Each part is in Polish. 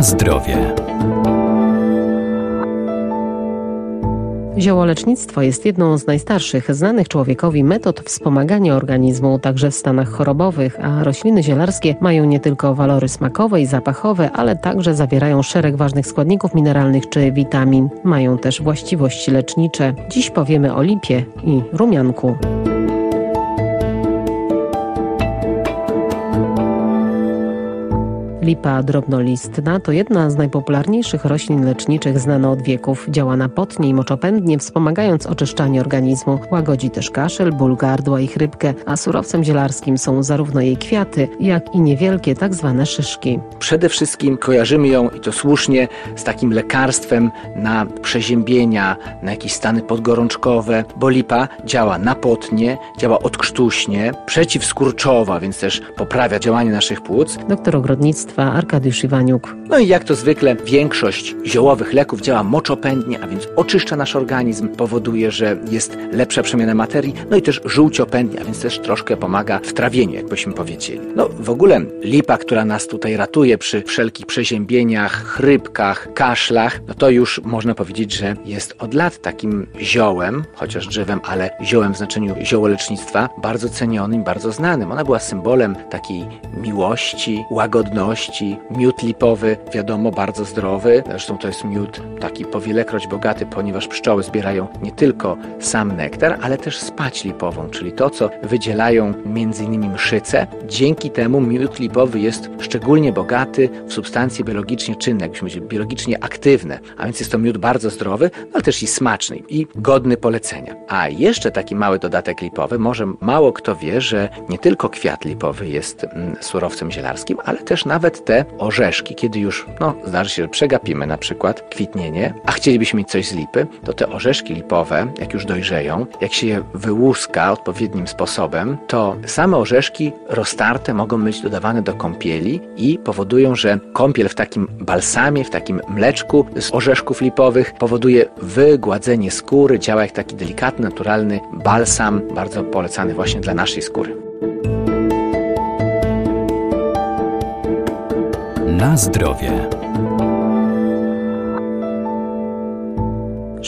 Zdrowie. Ziołolecznictwo jest jedną z najstarszych znanych człowiekowi metod wspomagania organizmu, także w stanach chorobowych, a rośliny zielarskie mają nie tylko walory smakowe i zapachowe, ale także zawierają szereg ważnych składników mineralnych czy witamin. Mają też właściwości lecznicze. Dziś powiemy o lipie i rumianku. Lipa drobnolistna to jedna z najpopularniejszych roślin leczniczych znana od wieków. Działa na potnie i moczopędnie, wspomagając oczyszczanie organizmu. Łagodzi też kaszel, ból gardła i chrypkę, a surowcem zielarskim są zarówno jej kwiaty, jak i niewielkie tak zwane szyszki. Przede wszystkim kojarzymy ją, i to słusznie, z takim lekarstwem na przeziębienia, na jakieś stany podgorączkowe, bo lipa działa na potnie, działa odkrztuśnie, przeciwskurczowa, więc też poprawia działanie naszych płuc. Doktor ogrodnictwa Arkadiusz Iwaniuk. No i jak to zwykle większość ziołowych leków działa moczopędnie, a więc oczyszcza nasz organizm, powoduje, że jest lepsza przemiana materii, no i też żółciopędnie, a więc też troszkę pomaga w trawieniu, jakbyśmy powiedzieli. No w ogóle lipa, która nas tutaj ratuje przy wszelkich przeziębieniach, chrypkach, kaszlach, no to już można powiedzieć, że jest od lat takim ziołem, chociaż drzewem, ale ziołem w znaczeniu ziołolecznictwa, bardzo cenionym, bardzo znanym. Ona była symbolem takiej miłości, łagodności, miód lipowy, wiadomo, bardzo zdrowy. Zresztą to jest miód taki powielekroć bogaty, ponieważ pszczoły zbierają nie tylko sam nektar, ale też spać lipową, czyli to, co wydzielają m.in. mszyce. Dzięki temu miód lipowy jest szczególnie bogaty w substancje biologicznie czynne, jakbyśmy powiedzieli, biologicznie aktywne, a więc jest to miód bardzo zdrowy, ale też i smaczny i godny polecenia. A jeszcze taki mały dodatek lipowy, może mało kto wie, że nie tylko kwiat lipowy jest mm, surowcem zielarskim, ale też nawet te orzeszki, kiedy już, no, zdarzy się, że przegapimy na przykład kwitnienie, a chcielibyśmy mieć coś z lipy, to te orzeszki lipowe, jak już dojrzeją, jak się je wyłuska odpowiednim sposobem, to same orzeszki roztarte mogą być dodawane do kąpieli i powodują, że kąpiel w takim balsamie, w takim mleczku z orzeszków lipowych powoduje wygładzenie skóry, działa jak taki delikatny, naturalny balsam, bardzo polecany właśnie dla naszej skóry. Na zdrowie.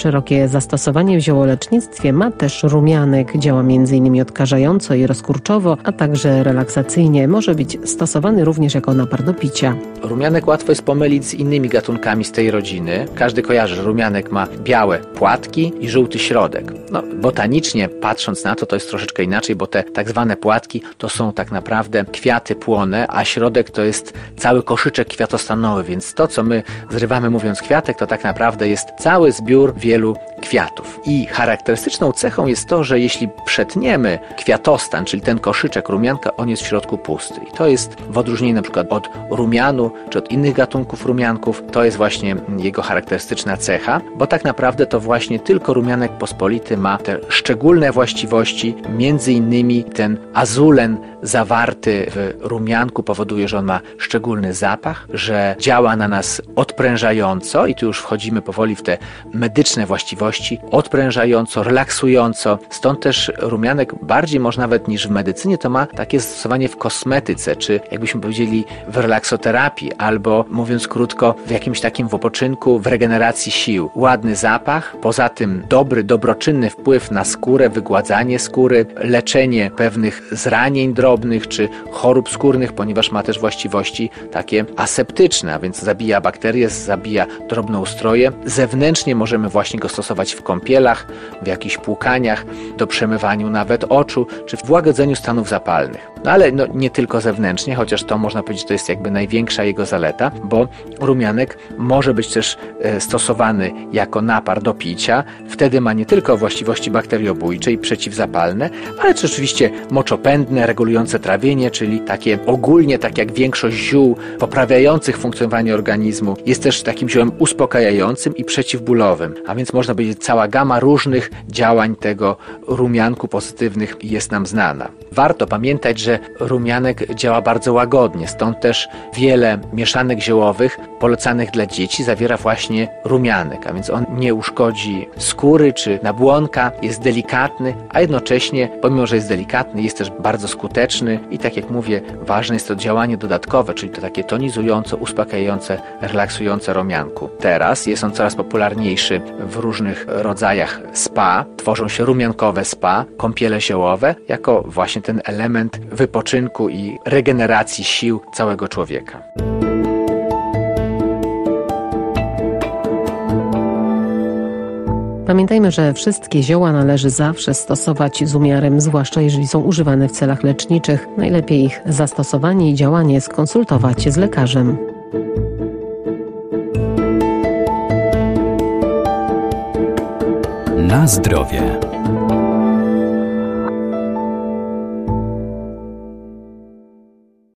Szerokie zastosowanie w ziołolecznictwie ma też rumianek. Działa m.in. odkażająco i rozkurczowo, a także relaksacyjnie. Może być stosowany również jako napar do picia. Rumianek łatwo jest pomylić z innymi gatunkami z tej rodziny. Każdy kojarzy, że rumianek ma białe płatki i żółty środek. No, botanicznie patrząc na to, to jest troszeczkę inaczej, bo te tak zwane płatki to są tak naprawdę kwiaty płone, a środek to jest cały koszyczek kwiatostanowy, więc to, co my zrywamy mówiąc kwiatek, to tak naprawdę jest cały zbiór wielu Iya, cielo kwiatów. I charakterystyczną cechą jest to, że jeśli przetniemy kwiatostan, czyli ten koszyczek rumianka, on jest w środku pusty. I to jest w odróżnieniu na przykład od rumianu, czy od innych gatunków rumianków, to jest właśnie jego charakterystyczna cecha, bo tak naprawdę to właśnie tylko rumianek pospolity ma te szczególne właściwości, między innymi ten azulen zawarty w rumianku powoduje, że on ma szczególny zapach, że działa na nas odprężająco i tu już wchodzimy powoli w te medyczne właściwości, odprężająco, relaksująco. Stąd też rumianek bardziej może nawet niż w medycynie to ma takie zastosowanie w kosmetyce, czy jakbyśmy powiedzieli w relaksoterapii, albo mówiąc krótko w jakimś takim wypoczynku, w regeneracji sił. Ładny zapach, poza tym dobry, dobroczynny wpływ na skórę, wygładzanie skóry, leczenie pewnych zranień drobnych czy chorób skórnych, ponieważ ma też właściwości takie aseptyczne, a więc zabija bakterie, zabija drobnoustroje. Zewnętrznie możemy właśnie go stosować w kąpielach, w jakichś płukaniach, do przemywaniu nawet oczu, czy w łagodzeniu stanów zapalnych. No ale no, nie tylko zewnętrznie, chociaż to można powiedzieć, to jest jakby największa jego zaleta, bo rumianek może być też e, stosowany jako napar do picia. Wtedy ma nie tylko właściwości bakteriobójcze i przeciwzapalne, ale też oczywiście moczopędne, regulujące trawienie, czyli takie ogólnie, tak jak większość ziół poprawiających funkcjonowanie organizmu, jest też takim ziołem uspokajającym i przeciwbólowym. A więc można powiedzieć, cała gama różnych działań tego rumianku pozytywnych jest nam znana. Warto pamiętać, że rumianek działa bardzo łagodnie, stąd też wiele mieszanek ziołowych polecanych dla dzieci zawiera właśnie rumianek, a więc on nie uszkodzi skóry czy nabłonka, jest delikatny, a jednocześnie, pomimo że jest delikatny, jest też bardzo skuteczny i tak jak mówię, ważne jest to działanie dodatkowe, czyli to takie tonizujące, uspokajające, relaksujące rumianku. Teraz jest on coraz popularniejszy w rodzajach spa. Tworzą się rumiankowe spa, kąpiele ziołowe, jako właśnie ten element wypoczynku i regeneracji sił całego człowieka. Pamiętajmy, że wszystkie zioła należy zawsze stosować z umiarem, zwłaszcza jeżeli są używane w celach leczniczych. Najlepiej ich zastosowanie i działanie skonsultować z lekarzem. Na zdrowie.